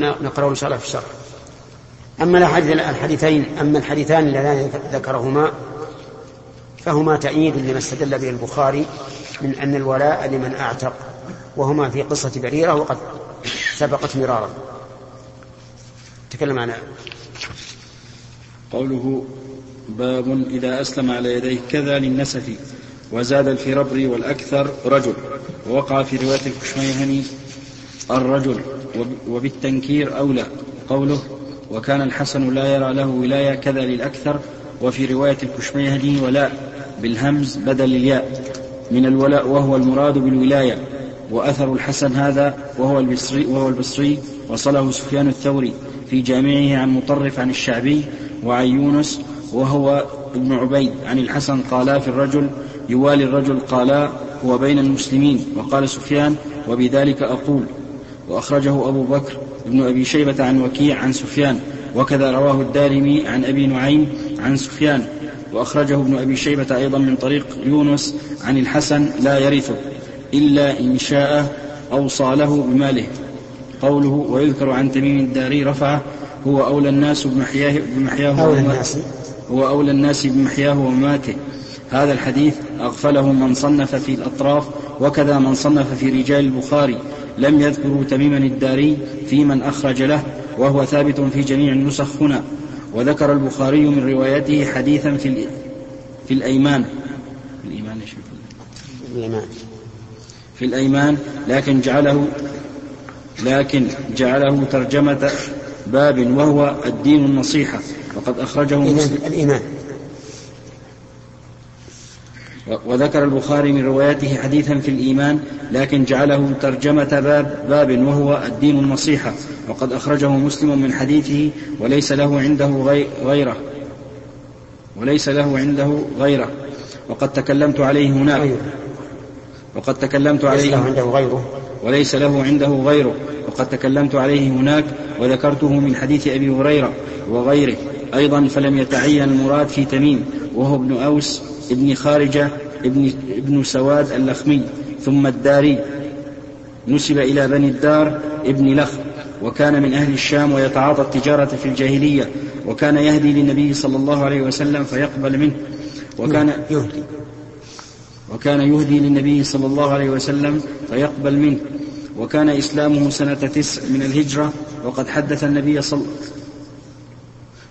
نقرأه إن شاء الله في الشرح. أما الحديثين أما الحديثان اللذان ذكرهما فهما تأييد لما استدل به البخاري من أن الولاء لمن أعتق وهما في قصة بريرة وقد سبقت مرارا. تكلم عنها قوله باب إذا أسلم على يديه كذا للنسف وزاد الفربري والأكثر رجل ووقع في رواية الكشميهني الرجل وبالتنكير أولى قوله وكان الحسن لا يرى له ولاية كذا للأكثر وفي رواية الكشميهني ولاء بالهمز بدل الياء من الولاء وهو المراد بالولاية وأثر الحسن هذا وهو البصري, وهو البصري وصله سفيان الثوري في جامعه عن مطرف عن الشعبي وعن يونس وهو ابن عبيد عن الحسن قالا في الرجل يوالي الرجل قالا هو بين المسلمين وقال سفيان وبذلك أقول وأخرجه أبو بكر ابن أبي شيبة عن وكيع عن سفيان وكذا رواه الدارمي عن أبي نعيم عن سفيان. وأخرجه ابن أبي شيبة أيضا من طريق يونس عن الحسن لا يرثه إلا إن شاء أوصى له بماله. قوله ويذكر عن تميم الداري رفعه هو أولى الناس بمحياه, بمحياه أولى الناس. هو أولى الناس بمحياه ومماته هذا الحديث أغفله من صنف في الأطراف وكذا من صنف في رجال البخاري. لم يذكروا تميما الداري في من أخرج له وهو ثابت في جميع النسخ هنا. وذكر البخاري من روايته حديثا في في الأيمان. في الإيمان الإيمان في الأيمان لكن جعله لكن جعله ترجمة باب وهو الدين النصيحة. وقد أخرجه مسلم. الإيمان. وذكر البخاري من رواياته حديثا في الإيمان لكن جعله ترجمة باب, باب وهو الدين النصيحة وقد أخرجه مسلم من حديثه وليس له عنده غيره. وليس له عنده غيره. وقد تكلمت عليه هناك. وقد تكلمت عليه عنده غيره. وليس له عنده غيره. وقد تكلمت عليه هناك وذكرته من حديث أبي هريرة وغيره. أيضا فلم يتعين المراد في تميم وهو ابن أوس ابن خارجة ابن, ابن سواد اللخمي ثم الداري. نسب إلى بني الدار ابن لخم وكان من أهل الشام ويتعاطى التجارة في الجاهلية وكان يهدي للنبي صلى الله عليه وسلم فيقبل منه وكان يهدي وكان يهدي للنبي صلى الله عليه وسلم فيقبل منه وكان إسلامه سنة تسع من الهجرة وقد حدث النبي صلى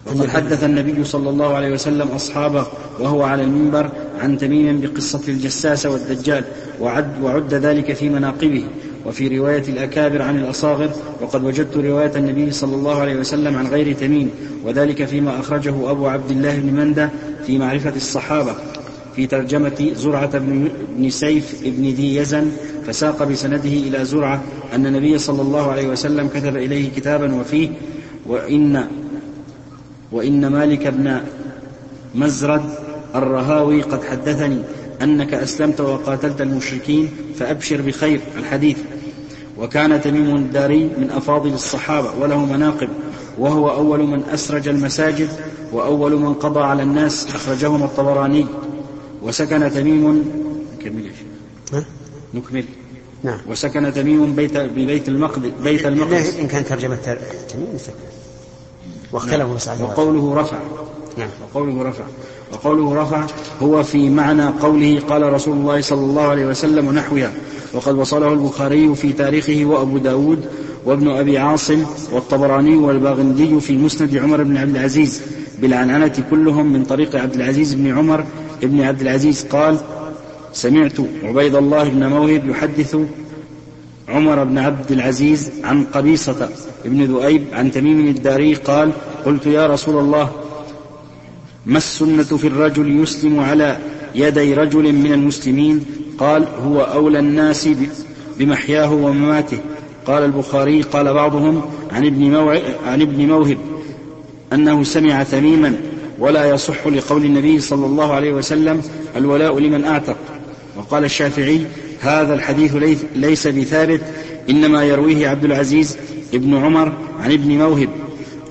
وقد حدث النبي صلى الله عليه وسلم أصحابه وهو على المنبر عن تميم بقصة الجساس والدجال وعد, وعد ذلك في مناقبه. وفي رواية الأكابر عن الأصاغر وقد وجدت رواية النبي صلى الله عليه وسلم عن غير تميم وذلك فيما أخرجه أبو عبد الله بن مندة في معرفة الصحابة. في ترجمة زرعة بن سيف بن ذي يزن فساق بسنده إلى زرعة أن النبي صلى الله عليه وسلم كتب إليه كتابا وفيه وإن وإن مالك بن مزرد الرهاوي قد حدثني أنك أسلمت وقاتلت المشركين فأبشر بخير الحديث. وكان تميم الداري من أفاضل الصحابة وله مناقب وهو أول من أسرج المساجد وأول من قضى على الناس أخرجهم الطبراني. وسكن تميم نكمل نكمل. نعم. وسكن تميم بيت ببيت المقدس بيت المقدس. إن كان ترجمة تميم واختلفوا نعم. وقوله رفع. نعم. وقوله رفع. وقوله رفع هو في معنى قوله قال رسول الله صلى الله عليه وسلم نحوها وقد وصله البخاري في تاريخه وأبو داود وابن أبي عاصم والطبراني والباغندي في مسند عمر بن عبد العزيز بالعنعنة كلهم من طريق عبد العزيز بن عمر بن عبد العزيز قال سمعت عبيد الله بن موهب يحدث عمر بن عبد العزيز عن قبيصة بن ذؤيب عن تميم الداري قال قلت يا رسول الله ما السنة في الرجل يسلم على يدي رجل من المسلمين قال هو أولى الناس بمحياه ومماته قال البخاري قال بعضهم عن ابن. عن ابن موهب أنه سمع تميما ولا يصح لقول النبي صلى الله عليه وسلم الولاء لمن أعتق وقال الشافعي هذا الحديث ليس بثابت إنما يرويه عبد العزيز ابن عمر عن ابن موهب.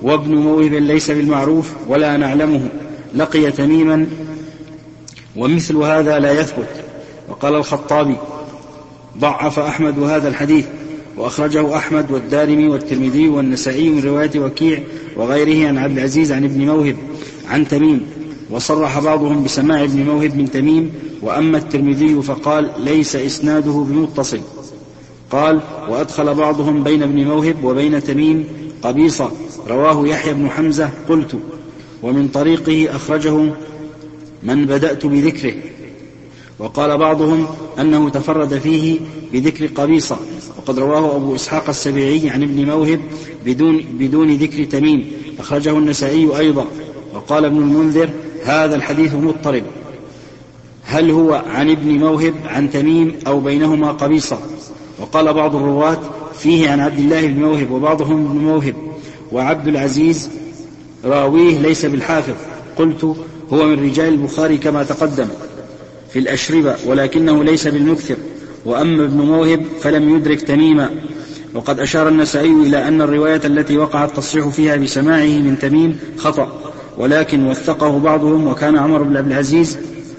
وابن موهب ليس بالمعروف ولا نعلمه. لقي تميما ومثل هذا لا يثبت. وقال الخطابي ضعف أحمد هذا الحديث وأخرجه أحمد والدارمي والترمذي والنسائي من رواية وكيع وغيره عن عبد العزيز عن ابن موهب عن تميم. وصرح بعضهم بسماع ابن موهب من تميم وأما الترمذي فقال ليس إسناده بمتصل. قال وأدخل بعضهم بين ابن موهب وبين تميم قبيصة رواه يحيى بن حمزة قلت ومن طريقه أخرجه من بدأت بذكره. وقال بعضهم أنه تفرد فيه بذكر قبيصة وقد رواه أبو إسحاق السبيعي عن ابن موهب بدون, بدون ذكر تميم. أخرجه النسائي أيضا. وقال ابن المنذر هذا الحديث مضطرب. هل هو عن ابن موهب عن تميم أو بينهما قبيصة؟ وقال بعض الرواة فيه عن عبد الله بن موهب وبعضهم ابن موهب. وعبد العزيز راويه ليس بالحافظ. قلت هو من رجال البخاري كما تقدم في الأشربة ولكنه ليس بالمكثر. وأما ابن موهب فلم يدرك تميما وقد أشار النسائي إلى أن الرواية التي وقع التصريح فيها بسماعه من تميم خطأ. ولكن وثقه بعضهم وكان عمر بن عبد العزيز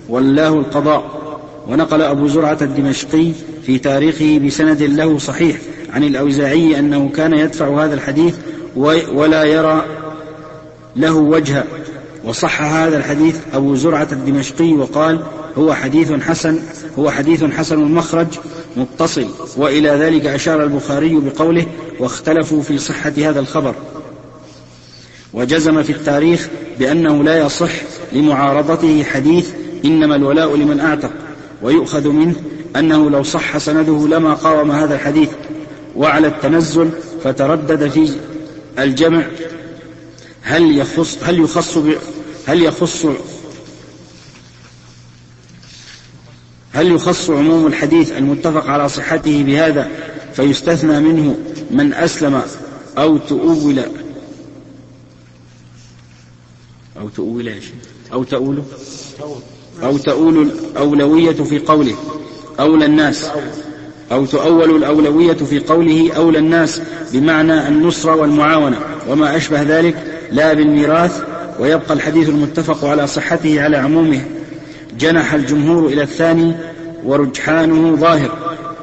ولاه القضاء. ونقل أبو زرعة الدمشقي في تاريخه بسند له صحيح عن الأوزاعي أنه كان يدفع هذا الحديث ولا يرى له وجها وصح هذا الحديث أبو زرعة الدمشقي وقال هو حديث حسن هو حديث حسن المخرج متصل. وإلى ذلك أشار البخاري بقوله واختلفوا في صحة هذا الخبر. وجزم في التاريخ بأنه لا يصح لمعارضته حديث إنما الولاء لمن أعتق ويؤخذ منه أنه لو صح سنده لما قاوم هذا الحديث وعلى التنزل فتردد في الجمع هل يخص هل يخص هل يخص هل يخص عموم الحديث المتفق على صحته بهذا فيستثنى منه من أسلم أو تؤول أو تؤول أو تؤول؟ أو تؤول الأولوية في قوله. أولى الناس. أو تؤول الأولوية في قوله أولى الناس بمعنى النصرة والمعاونة. وما أشبه ذلك لا بالميراث ويبقى الحديث المتفق على صحته على عمومه. جنح الجمهور إلى الثاني ورجحانه ظاهر.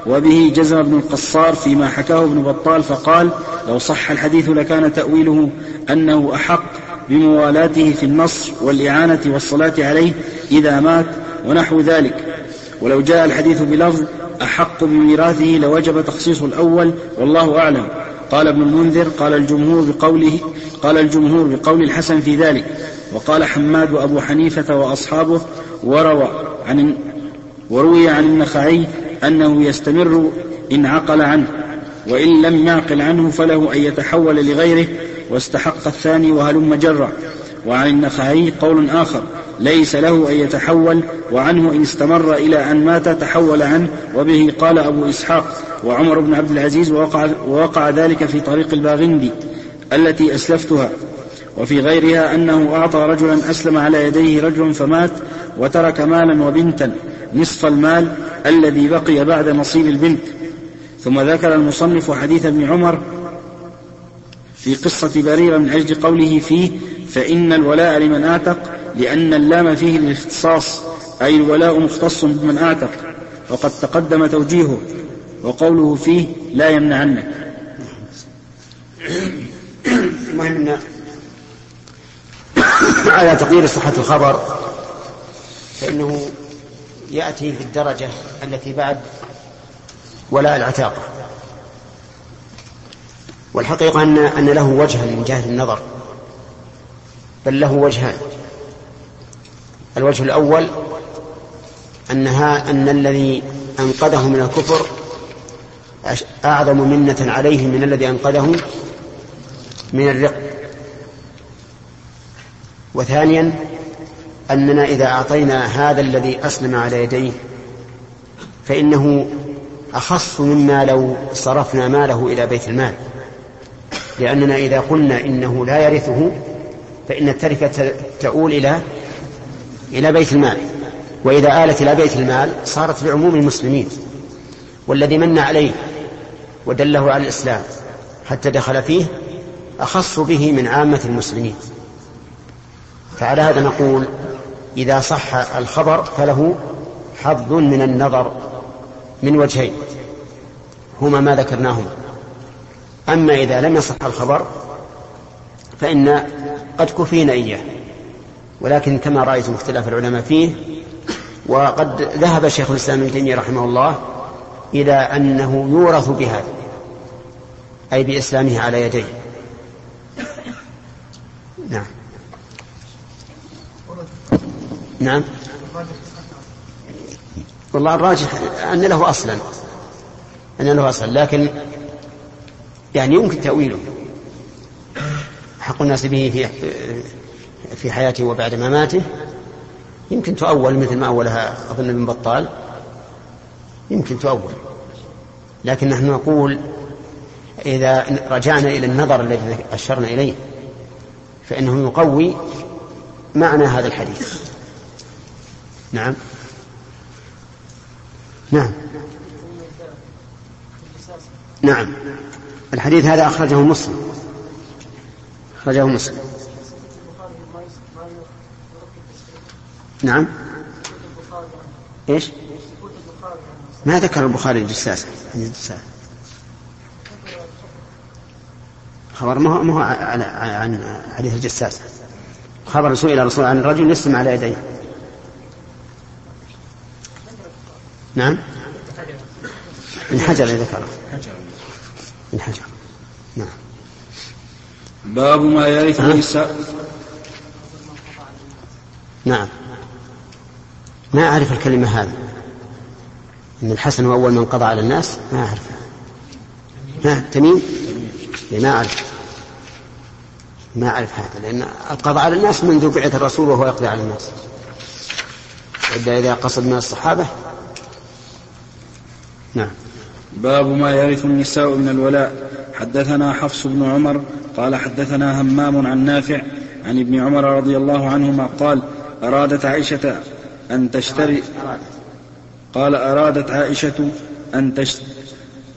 وبه جزم ابن القصار فيما حكاه ابن بطال فقال لو صح الحديث لكان تأويله أنه أحق بموالاته في النصر والإعانة والصلاة عليه إذا مات ونحو ذلك. ولو جاء الحديث بلفظ أحق بميراثه لوجب تخصيص الأول والله أعلم. قال ابن المنذر قال الجمهور بقوله قال الجمهور بقول الحسن في ذلك. وقال حماد وأبو حنيفة وأصحابه وروى عن وروي عن النخعي أنه يستمر إن عقل عنه وإن لم يعقل عنه فله أن يتحول لغيره واستحق الثاني وهلم جرا. وعن النخعي قول آخر ليس له أن يتحول وعنه إن استمر إلى أن مات تحول عنه وبه قال أبو إسحاق وعمر بن عبد العزيز ووقع, ووقع ذلك في طريق الباغندي التي أسلفتها. وفي غيرها أنه أعطى رجلا أسلم على يديه رجل فمات وترك مالا وبنتا نصف المال الذي بقي بعد نصيب البنت. ثم ذكر المصنف حديث ابن عمر في قصة بريرة من أجل قوله فيه فإن الولاء لمن أعتق لأن اللام فيه للإختصاص أي الولاء مختص بمن أعتق. وقد تقدم توجيهه وقوله فيه لا يمنعنك. المهم على تقدير صحة الخبر. فإنه يأتي في الدرجة التي بعد ولاء العتاقة والحقيقة أن أن له وجها من جهة النظر. بل له وجهان الوجه الأول أنها أن الذي أنقذه من الكفر أعظم منة عليه من الذي أنقذه من الرق. وثانيا أننا إذا أعطينا هذا الذي أسلم على يديه فإنه أخص مما لو صرفنا ماله إلى بيت المال. لأننا إذا قلنا إنه لا يرثه فإن التركة تؤول إلى إلى بيت المال. وإذا آلت إلى بيت المال صارت لعموم المسلمين. والذي من عليه ودله على الإسلام حتى دخل فيه أخص به من عامة المسلمين. فعلى هذا نقول إذا صح الخبر فله حظ من النظر من وجهين. هما ما ذكرناهما. أما إذا لم يصح الخبر فإن قد كفينا إياه ولكن كما رأيتم اختلاف العلماء فيه وقد ذهب شيخ الإسلام ابن تيمية رحمه الله إلى أنه يورث بهذا أي بإسلامه على يديه. نعم. نعم. والله الراجح أن له أصلا أن له أصلا لكن يعني يمكن تأويله. حق الناس به في في حياته وبعد مماته. يمكن تؤول مثل ما أولها أظن ابن بطال. يمكن تؤول. لكن نحن نقول إذا رجعنا إلى النظر الذي أشرنا إليه فإنه يقوي معنى هذا الحديث. نعم. نعم. نعم. الحديث هذا أخرجه مسلم. أخرجه مسلم. نعم. إيش؟ ما ذكر البخاري الجساسة خبر ما هو ما هو عن حديث الجساسة خبر سئل الرسول عن الرجل يسلم على يديه. نعم. من حجر ذكره. من حجر. نعم. باب ما يرث النساء نعم. ما أعرف الكلمة هذه. إن الحسن هو أول من قضى على الناس ما أعرفها ها تميم؟ ما أعرف. ما أعرف هذا لأن القضاء على الناس منذ بعث الرسول وهو يقضي على الناس. إذا قصد من الصحابة. نعم. باب ما يرث النساء من الولاء. حدثنا حفص بن عمر قال حدثنا همام عن نافع عن ابن عمر رضي الله عنهما قال أرادت عائشة أن تشتري قال أرادت عائشة أن تشتري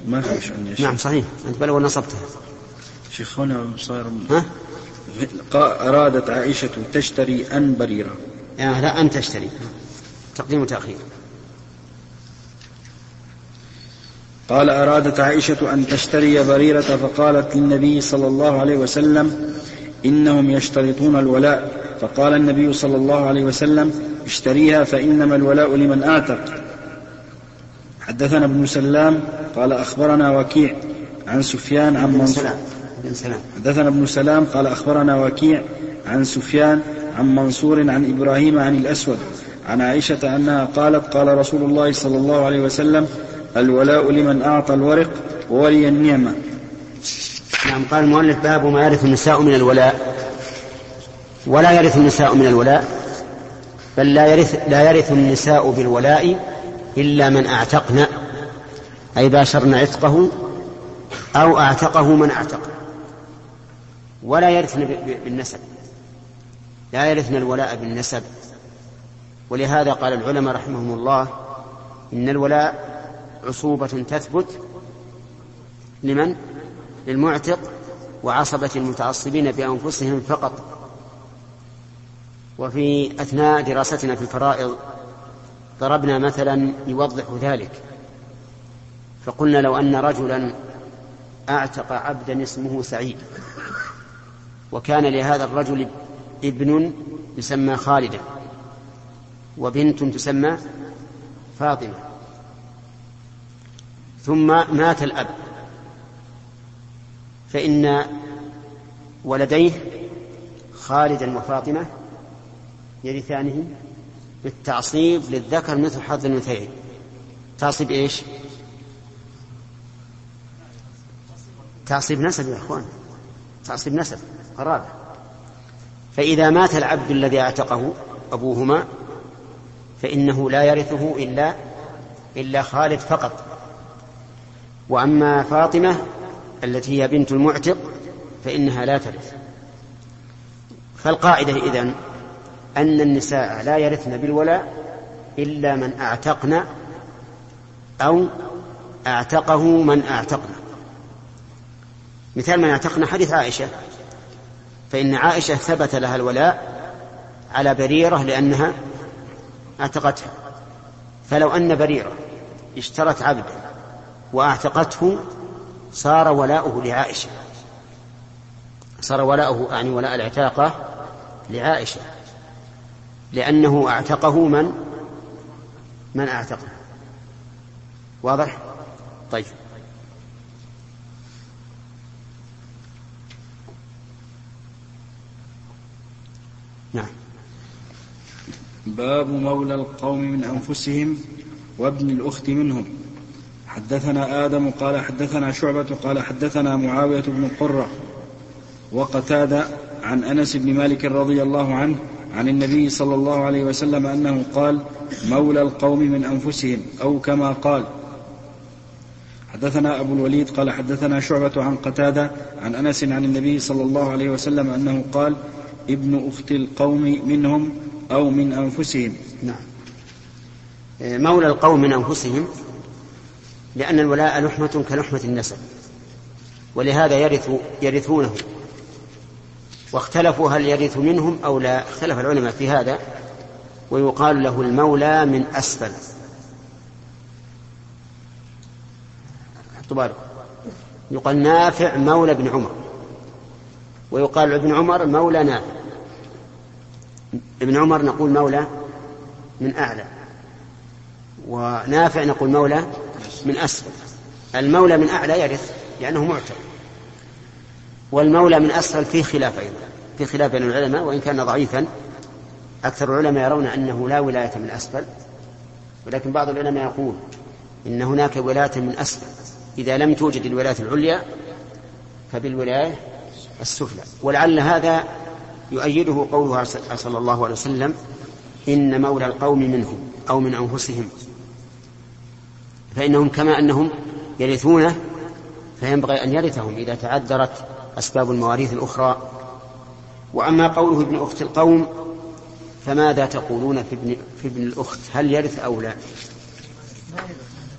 ما في نعم صحيح. أنت بل ونصبتها. شيخ هنا صار ها؟ أرادت عائشة تشتري أن بريرة. يعني لا أن تشتري. تقديم وتأخير. قال أرادت عائشة أن تشتري بريرة فقالت للنبي صلى الله عليه وسلم إنهم يشترطون الولاء. فقال النبي صلى الله عليه وسلم اشتريها فإنما الولاء لمن آتق. حدثنا ابن سلام قال أخبرنا وكيع عن سفيان عن منصور. حدثنا ابن سلام قال أخبرنا وكيع عن سفيان عن منصور عن إبراهيم عن الأسود. عن عائشة أنها قالت قال رسول الله صلى الله عليه وسلم الولاء لمن أعطى الورق وولي النعمة نعم قال المؤلف باب ما يرث النساء من الولاء. ولا يرث النساء من الولاء بل لا يرث لا يرث النساء بالولاء إلا من أعتقن أي باشرن عتقه أو أعتقه من أعتق. ولا يرثن بالنسب لا يرثن الولاء بالنسب. ولهذا قال العلماء رحمهم الله إن الولاء عصوبة تثبت لمن؟ للمعتق وعصبة المتعصبين بأنفسهم فقط. وفي أثناء دراستنا في الفرائض ضربنا مثلا يوضح ذلك. فقلنا لو أن رجلا أعتق عبدا اسمه سعيد وكان لهذا الرجل ابن يسمى خالدا وبنت تسمى فاطمة. ثم مات الأب. فإن ولديه خالدا وفاطمة يرثانه بالتعصيب للذكر مثل حظ الأنثيين. تعصيب إيش؟ تعصيب نسب يا إخوان. تعصيب نسب قرابة. فإذا مات العبد الذي أعتقه أبوهما فإنه لا يرثه إلا إلا خالد فقط. وأما فاطمة التي هي بنت المعتق فإنها لا ترث. فالقاعدة إذن أن النساء لا يرثن بالولاء إلا من أعتقن أو أعتقه من أعتقن. مثال من أعتقن حديث عائشة. فإن عائشة ثبت لها الولاء على بريرة لأنها أعتقتها. فلو أن بريرة اشترت عبدا وأعتقته صار ولاؤه لعائشة. صار ولاؤه يعني ولاء العتاقة لعائشة. لأنه أعتقه من؟ من أعتقه؟ واضح؟ طيب. نعم. باب مولى القوم من أنفسهم وابن الأخت منهم. حدثنا آدم قال حدثنا شعبة قال حدثنا معاوية بن قرة وقتادة عن أنس بن مالك رضي الله عنه عن النبي صلى الله عليه وسلم أنه قال مولى القوم من أنفسهم أو كما قال. حدثنا أبو الوليد قال حدثنا شعبة عن قتادة عن أنس عن النبي صلى الله عليه وسلم أنه قال ابن أخت القوم منهم أو من أنفسهم. نعم. مولى القوم من أنفسهم؟ لأن الولاء لحمة كلحمة النسب ولهذا يرث يرثونه. واختلفوا هل يرث منهم أو لا. اختلف العلماء في هذا ويقال له المولى من أسفل. حطوا يقال نافع مولى بن عمر. ويقال ابن عمر مولى نافع. ابن عمر نقول مولى من أعلى. ونافع نقول مولى من أسفل المولى من أعلى يرث لأنه معتق. والمولى من أسفل فيه خلاف أيضا في خلاف بين العلماء وإن كان ضعيفا. أكثر العلماء يرون أنه لا ولاية من أسفل ولكن بعض العلماء يقول إن هناك ولاية من أسفل إذا لم توجد الولاية العليا فبالولاية السفلى. ولعل هذا يؤيده قوله صلى الله عليه وسلم إن مولى القوم منهم أو من أنفسهم. فإنهم كما أنهم يرثونه فينبغي أن يرثهم إذا تعذرت أسباب المواريث الأخرى. وأما قوله ابن أخت القوم فماذا تقولون في ابن, في ابن الأخت؟ هل يرث أو لا؟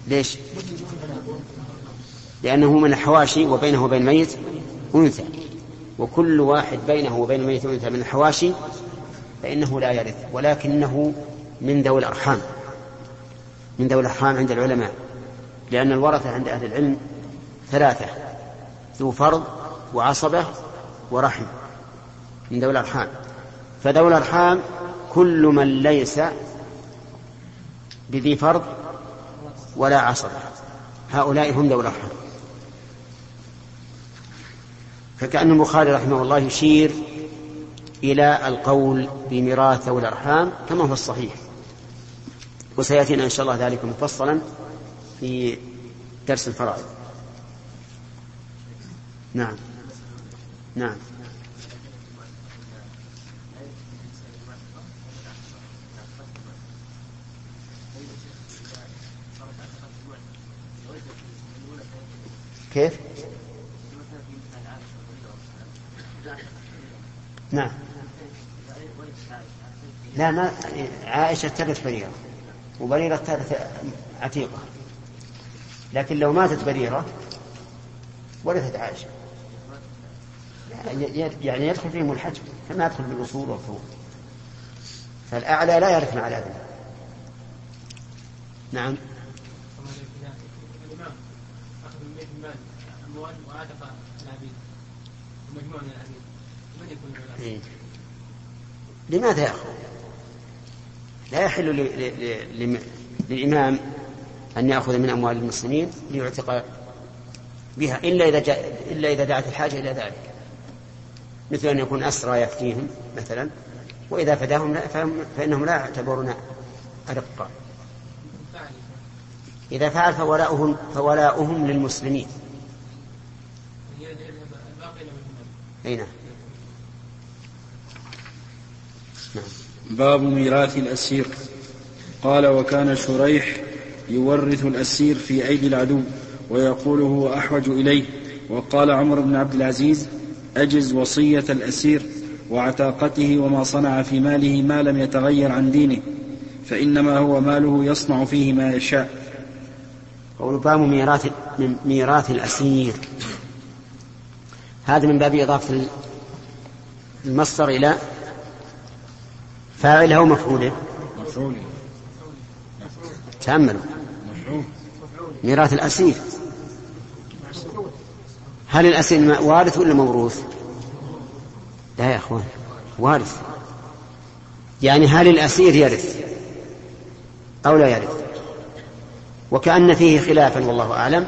ليش؟ لأنه من الحواشي وبينه وبين الميت أنثى. وكل واحد بينه وبين الميت أنثى من الحواشي فإنه لا يرث ولكنه من ذوي الأرحام من ذوي الأرحام عند العلماء. لأن الورثة عند أهل العلم ثلاثة ذو فرض وعصبة ورحم من ذوي الأرحام. فذوي الأرحام كل من ليس بذي فرض ولا عصبة. هؤلاء هم ذوي الأرحام. فكأن البخاري رحمه الله يشير إلى القول بميراث ذوي الأرحام كما هو الصحيح. وسيأتينا إن شاء الله ذلك مفصلا. في درس الفرائض. نعم. نعم. كيف؟ نعم. لا ما عائشة ترث بريرة وبريرة ترث عتيقة. لكن لو ماتت بريرة ورثت عائشة يعني يدخل فيهم الحجم كما يدخل بالأصول والفروع فالأعلى لا يرث مع الأدنى نعم إيه. لماذا يأخذ؟ لا يحل للإمام أن يأخذ من أموال المسلمين ليعتق بها إلا إذا جاء إلا إذا دعت الحاجة إلى ذلك. مثل أن يكون أسرى يفتيهم مثلا وإذا فداهم فإنهم لا يعتبرون أرقا إذا فعل فولاؤهم فولاؤهم للمسلمين. أي نعم. باب ميراث الأسير. قال وكان شريح يورث الأسير في أيدي العدو ويقول هو أحوج إليه. وقال عمر بن عبد العزيز أجز وصية الأسير وعتاقته وما صنع في ماله ما لم يتغير عن دينه فإنما هو ماله يصنع فيه ما يشاء. قول باب ميراث من ميراث الأسير. هذا من باب إضافة المصدر إلى فاعله ومفعوله. مفعوله. تأملوا. ميراث الأسير. هل الأسير وارث ولا موروث؟ لا يا أخوان وارث. يعني هل الأسير يرث أو لا يرث؟ وكأن فيه خلافا والله أعلم.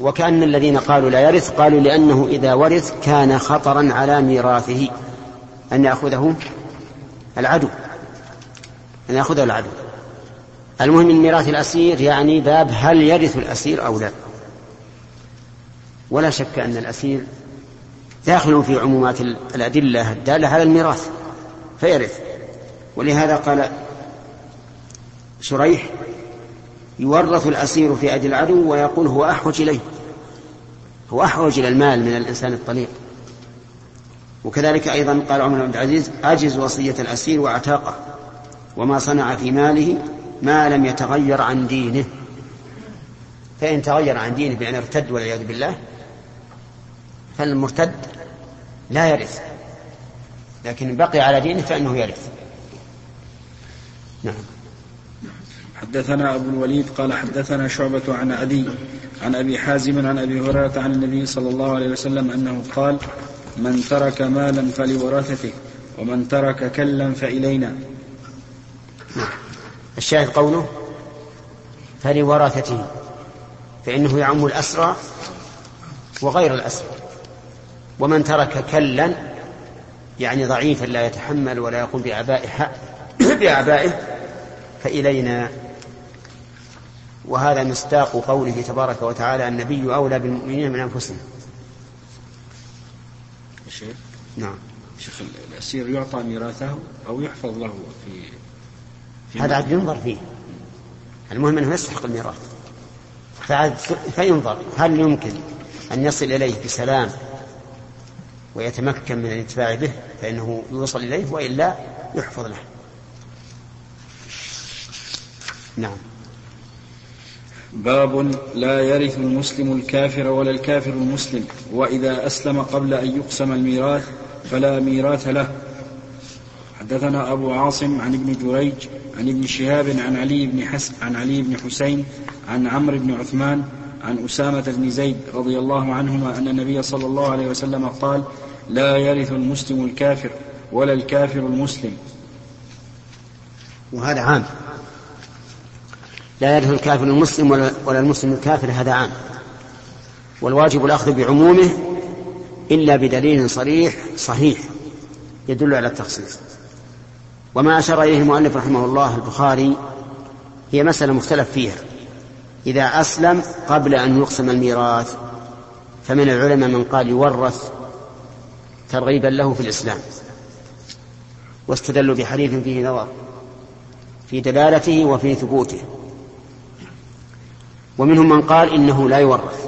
وكأن الذين قالوا لا يرث قالوا لأنه إذا ورث كان خطرا على ميراثه. أن يأخذه العدو. أن يأخذه العدو. المهم من ميراث الأسير يعني باب هل يرث الأسير أو لا. ولا شك أن الأسير داخل في عمومات الأدلة الدالة على الميراث فيرث. ولهذا قال شريح يورث الأسير في أيدي العدو ويقول هو أحوج إليه. هو أحوج إلى المال من الإنسان الطليق. وكذلك أيضا قال عمر بن عبد العزيز أجز وصية الأسير وأعتاقه وما صنع في ماله ما لم يتغير عن دينه. فإن تغير عن دينه بأن ارتد والعياذ بالله فالمرتد لا يرث. لكن بقي على دينه فإنه يرث. نعم. حدثنا أبو الوليد قال حدثنا شعبة عن أبي عن أبي حازم عن أبي هريرة عن النبي صلى الله عليه وسلم أنه قال من ترك مالا فلورثته ومن ترك كلا فإلينا. الشاهد قوله فلورثته فإنه يعم الأسرى وغير الأسرى. ومن ترك كلا يعني ضعيفا لا يتحمل ولا يقوم بأعبائه بأعبائه فإلينا. وهذا مصداق قوله تبارك وتعالى النبي أولى بالمؤمنين من أنفسهم. الشيخ؟ نعم. شيخ الأسير يعطى ميراثه أو يحفظ له في, في هذا عاد ينظر فيه. المهم أنه يستحق الميراث. فينظر هل يمكن أن يصل إليه بسلام ويتمكن من الانتفاع به فإنه يوصل إليه وإلا يحفظ له. نعم. باب لا يرث المسلم الكافر ولا الكافر المسلم وإذا أسلم قبل أن يقسم الميراث فلا ميراث له. حدثنا أبو عاصم عن ابن جريج عن ابن شهاب عن علي بن حس عن علي بن حسين عن عمرو بن عثمان عن أسامة بن زيد رضي الله عنهما أن النبي صلى الله عليه وسلم قال لا يرث المسلم الكافر ولا الكافر المسلم. وهذا عام. لا يرث الكافر المسلم ولا المسلم الكافر هذا عام. والواجب الأخذ بعمومه إلا بدليل صريح صحيح يدل على التخصيص. وما أشار إليه المؤلف رحمه الله البخاري هي مسألة مختلف فيها. إذا أسلم قبل أن يقسم الميراث فمن العلماء من قال يورث ترغيبا له في الإسلام. واستدلوا بحديث فيه نظر في دلالته وفي ثبوته. ومنهم من قال إنه لا يورث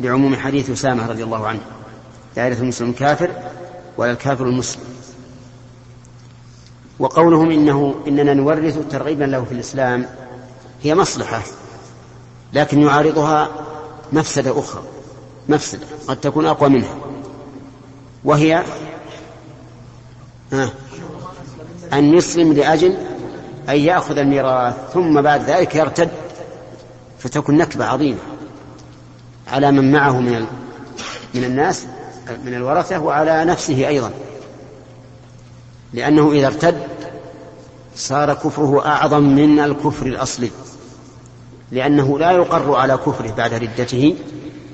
لعموم حديث أسامة رضي الله عنه. لا يرث المسلم الكافر ولا الكافر المسلم. وقولهم إنه إننا نورث ترغيبا له في الإسلام هي مصلحة لكن يعارضها مفسدة أخرى مفسدة قد تكون أقوى منها. وهي أن يسلم لأجل أن يأخذ الميراث ثم بعد ذلك يرتد فتكون نكبة عظيمة على من معه من من الناس من الورثة وعلى نفسه أيضا. لأنه إذا ارتد صار كفره أعظم من الكفر الأصلي لأنه لا يقر على كفره بعد ردته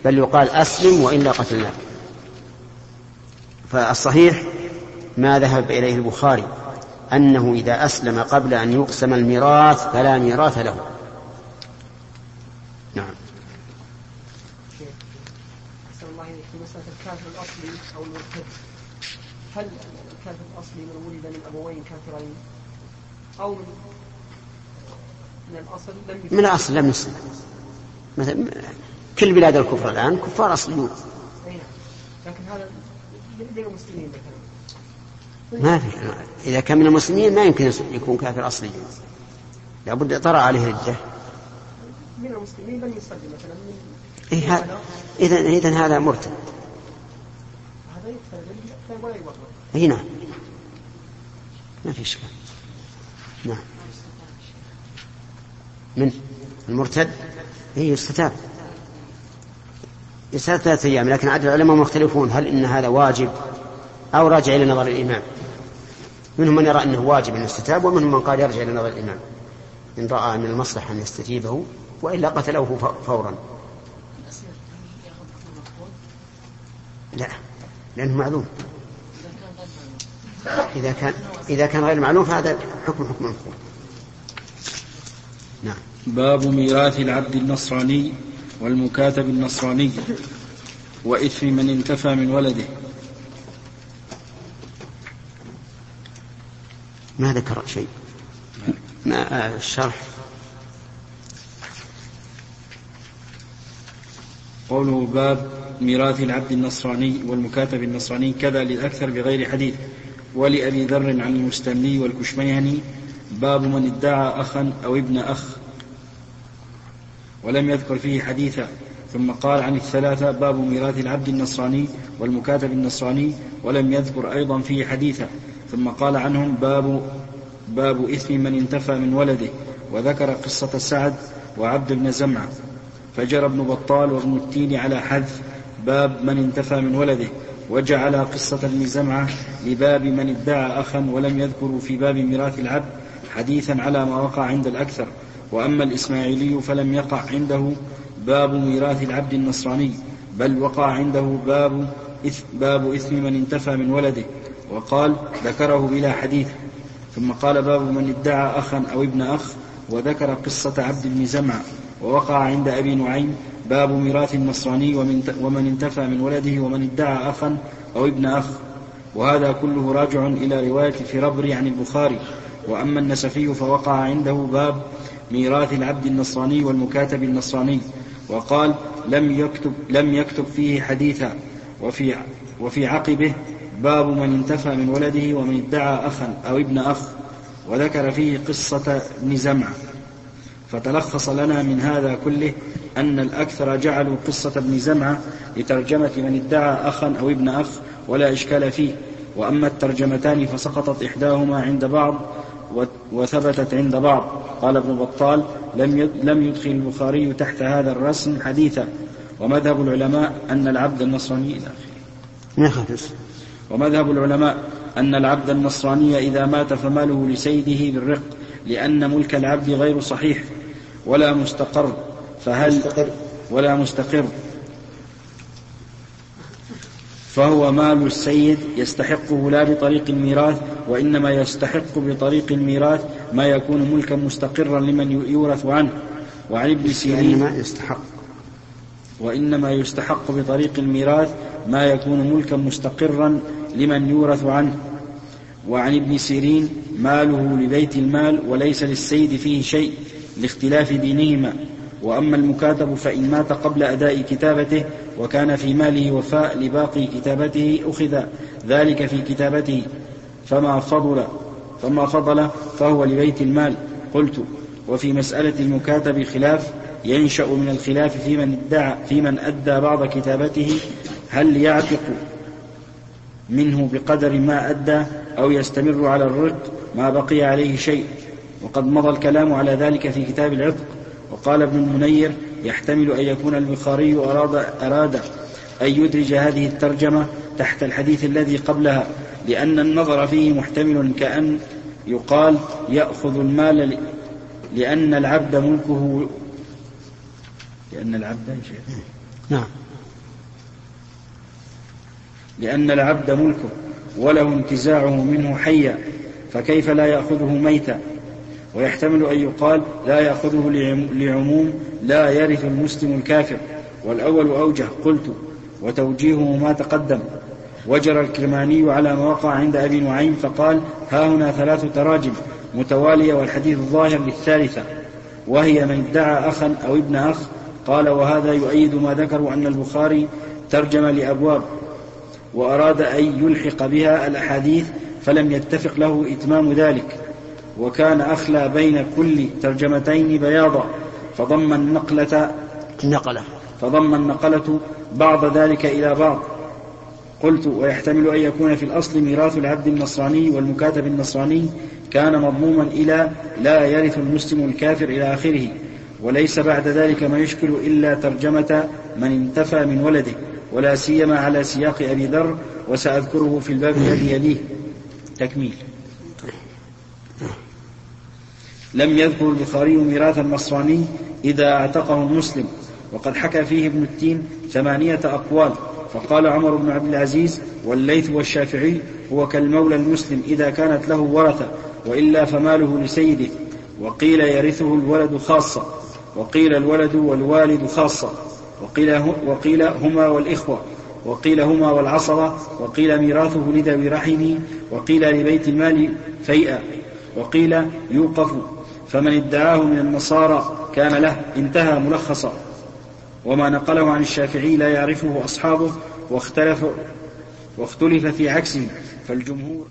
بل يقال أسلم وإلا قتلناك فالصحيح ما ذهب إليه البخاري أنه إذا أسلم قبل أن يقسم الميراث فلا ميراث له. نعم. في مسألة الكافر الأصلي أو المرتد هل الكافر الأصلي من ولد من أبوين كافرين؟ أو من من الأصل لم من الأصل لم يسلم. مثلا كل بلاد الكفر الآن كفار أصليون. نعم. لكن هذا من المسلمين مثلا. ما في إذا كان من المسلمين ما يمكن يكون كافر أصلي لابد طرأ عليه ردة من المسلمين لم يصلي مثلا. من إيه إذا إذا هذا مرتد. هذا يقتل ولا يبرر نعم. ما في إشكال. نعم. من؟ المرتد؟ اي يستتاب. يسأل ثلاثة أيام لكن عدد العلماء مختلفون. هل إن هذا واجب أو راجع إلى نظر الإمام؟ منهم من يرى أنه واجب أن يستتاب ومنهم من قال يرجع إلى نظر الإمام. إن رأى من المصلحة أن يستتيبه وإلا قتله فورا. لا لأنه معلوم. إذا كان إذا كان غير معلوم فهذا حكم حكم المفهوم نعم. باب ميراث العبد النصراني والمكاتب النصراني وإثم من انتفى من ولده. ما ذكر شيء. ما الشرح؟ قوله باب ميراث العبد النصراني والمكاتب النصراني كذا للأكثر بغير حديث. ولأبي ذر عن المستملي والكشميهني باب من ادعى أخا أو ابن أخ. ولم يذكر فيه حديثا. ثم قال عن الثلاثة باب ميراث العبد النصراني والمكاتب النصراني ولم يذكر أيضا فيه حديثا. ثم قال عنهم باب باب إثم من انتفى من ولده وذكر قصة سعد وعبد بن زمعة. فجرى ابن بطال وابن التين على حذف باب من انتفى من ولده. وجعل قصة ابن زمعة لباب من ادعى أخا ولم يذكروا في باب ميراث العبد حديثا على ما وقع عند الأكثر. وأما الإسماعيلي فلم يقع عنده باب ميراث العبد النصراني بل وقع عنده باب إثم, باب إثم من انتفى من ولده. وقال ذكره بلا حديث. ثم قال باب من ادعى أخا أو ابن أخ وذكر قصة عبد بن زمعة. ووقع عند أبي نعيم باب ميراث النصراني ومن انتفى من ولده ومن ادعى أخا أو ابن أخ. وهذا كله راجع إلى رواية فربري عن البخاري. وأما النسفي فوقع عنده باب ميراث العبد النصراني والمكاتب النصراني. وقال لم يكتب لم يكتب فيه حديثا. وفي وفي عقبه باب من انتفى من ولده ومن ادعى أخا أو ابن أخ. وذكر فيه قصة ابن زمعة. فتلخص لنا من هذا كله أن الأكثر جعلوا قصة ابن زمعة لترجمة من ادعى أخا أو ابن أخ ولا إشكال فيه وأما الترجمتان فسقطت إحداهما عند بعض وثبتت عند بعض. قال ابن بطال لم لم يدخل البخاري تحت هذا الرسم حديثا. ومذهب العلماء أن العبد النصراني إلى ومذهب العلماء أن العبد النصراني إذا مات فماله لسيده بالرق. لأن ملك العبد غير صحيح ولا مستقر فهل مستقر. ولا مستقر. فهو مال السيد يستحقه لا بطريق الميراث وإنما يستحق بطريق الميراث ما يكون ملكا مستقرا لمن يورث عنه. وعن ابن سيرين. وإنما يستحق. وإنما يستحق بطريق الميراث ما يكون ملكا مستقرا لمن يورث عنه. وعن ابن سيرين ماله لبيت المال وليس للسيد فيه شيء لاختلاف دينهما. وأما المكاتب فإن مات قبل أداء كتابته وكان في ماله وفاء لباقي كتابته أخذ ذلك في كتابته. فما فضل فما فضل فهو لبيت المال. قلت وفي مسألة المكاتب خلاف ينشأ من الخلاف في من ادعى في من أدى بعض كتابته هل يعتق منه بقدر ما أدى أو يستمر على الرق ما بقي عليه شيء. وقد مضى الكلام على ذلك في كتاب العتق وقال ابن المنير يحتمل أن يكون البخاري أراد, أراد أن يدرج هذه الترجمة تحت الحديث الذي قبلها لأن النظر فيه محتمل كأن يقال يأخذ المال لأن العبد ملكه لأن العبد نعم. لأن العبد ملكه. وله انتزاعه منه حيا فكيف لا يأخذه ميتا؟ ويحتمل أن يقال لا يأخذه لعموم لا يرث المسلم الكافر. والأول أوجه قلت وتوجيهه ما تقدم. وجر الكرماني على ما وقع عند أبي نعيم فقال ها هنا ثلاث تراجم متوالية والحديث الظاهر للثالثة. وهي من ادعى أخا أو ابن أخ قال وهذا يؤيد ما ذكروا أن البخاري ترجم لأبواب. وأراد أن يلحق بها الأحاديث فلم يتفق له إتمام ذلك. وكان أخلى بين كل ترجمتين بياضا فضم النقلة النقلة. فضم النقلة بعض ذلك إلى بعض. قلت ويحتمل أن يكون في الأصل ميراث العبد النصراني والمكاتب النصراني كان مضموما إلى لا يرث المسلم الكافر إلى آخره وليس بعد ذلك ما يشكل إلا ترجمة من انتفى من ولده. ولا سيما على سياق أبي ذر وسأذكره في الباب الذي يليه. تكميل. لم يذكر البخاري ميراث النصراني إذا اعتقه المسلم وقد حكى فيه ابن التين ثمانية أقوال. فقال عمر بن عبد العزيز والليث والشافعي هو كالمولى المسلم إذا كانت له ورثة وإلا فماله لسيده. وقيل يرثه الولد خاصة وقيل الولد والوالد خاصة. وقيل, وقيل هما والإخوة وقيل هما والعصرة وقيل ميراثه لذوي رحمه وقيل لبيت المال فيئا وقيل يوقف فمن ادعاه من النصارى كان له انتهى ملخصا. وما نقله عن الشافعي لا يعرفه أصحابه واختلف واختلف في عكسه فالجمهور